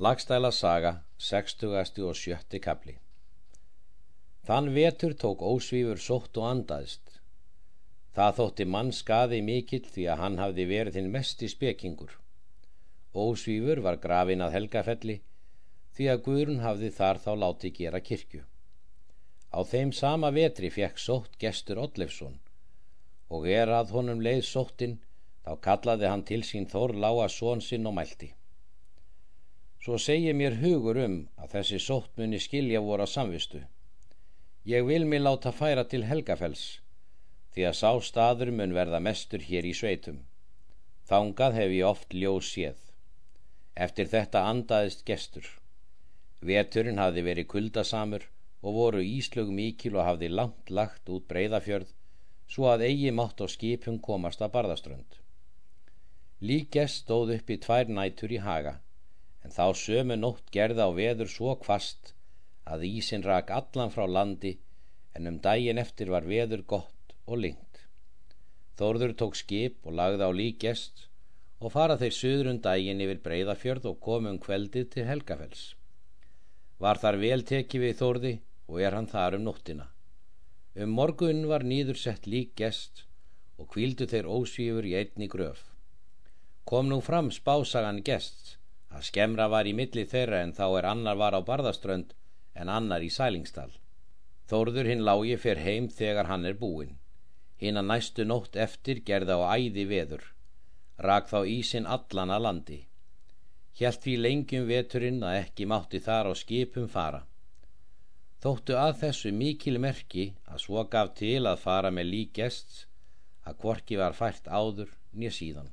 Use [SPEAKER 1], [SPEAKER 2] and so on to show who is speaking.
[SPEAKER 1] Lagstæla saga, 60. og 70. kapli Þann vetur tók ósvífur sótt og andaðist. Það þótti mann skaði mikill því að hann hafði verið hinn mest í spekingur. Ósvífur var grafin að helgafelli því að Guðrun hafði þar þá láti gera kirkju. Á þeim sama vetri fekk sótt gestur Ollefsson og er að honum leið sóttin þá kallaði hann til sín Þór lága són sinn og mælti. Svo segir mér hugur um að þessi sóttmunni skilja voru að samvistu. Ég vil mig láta færa til Helgafells, því að sá staður mun verða mestur hér í sveitum. Þángað hef ég oft ljós séð. Eftir þetta andaðist gestur. Veturinn hafði verið kuldasamur og voru íslög mikil og hafði langt lagt út breyðafjörð svo að eigi mátt á skipum komast að barðaströnd. Líkest stóð upp í tvær nætur í haga en þá sömu nótt gerða á veður svo kvast að ísin rak allan frá landi en um daginn eftir var veður gott og lengt. Þórður tók skip og lagði á líkjest og fara þeir söðrun um daginn yfir breyðafjörð og komum kveldið til Helgafells. Var þar vel tekið við Þórði og er hann þar um nóttina. Um morgun var nýður sett líkjest og kvíldu þeir ósvífur í einni gröf. Kom nú fram spásagan gest að skemra var í milli þeirra en þá er annar var á barðaströnd en annar í sælingstal. Þórður hinn lági fer heim þegar hann er búinn. Hinn að næstu nótt eftir gerða á æði veður. Rak þá ísin allan að landi. Hjælt því lengjum veturinn að ekki mátti þar á skipum fara. Þóttu að þessu mikil merki að svo gaf til að fara með lík gests að kvorki var fært áður nýja síðan.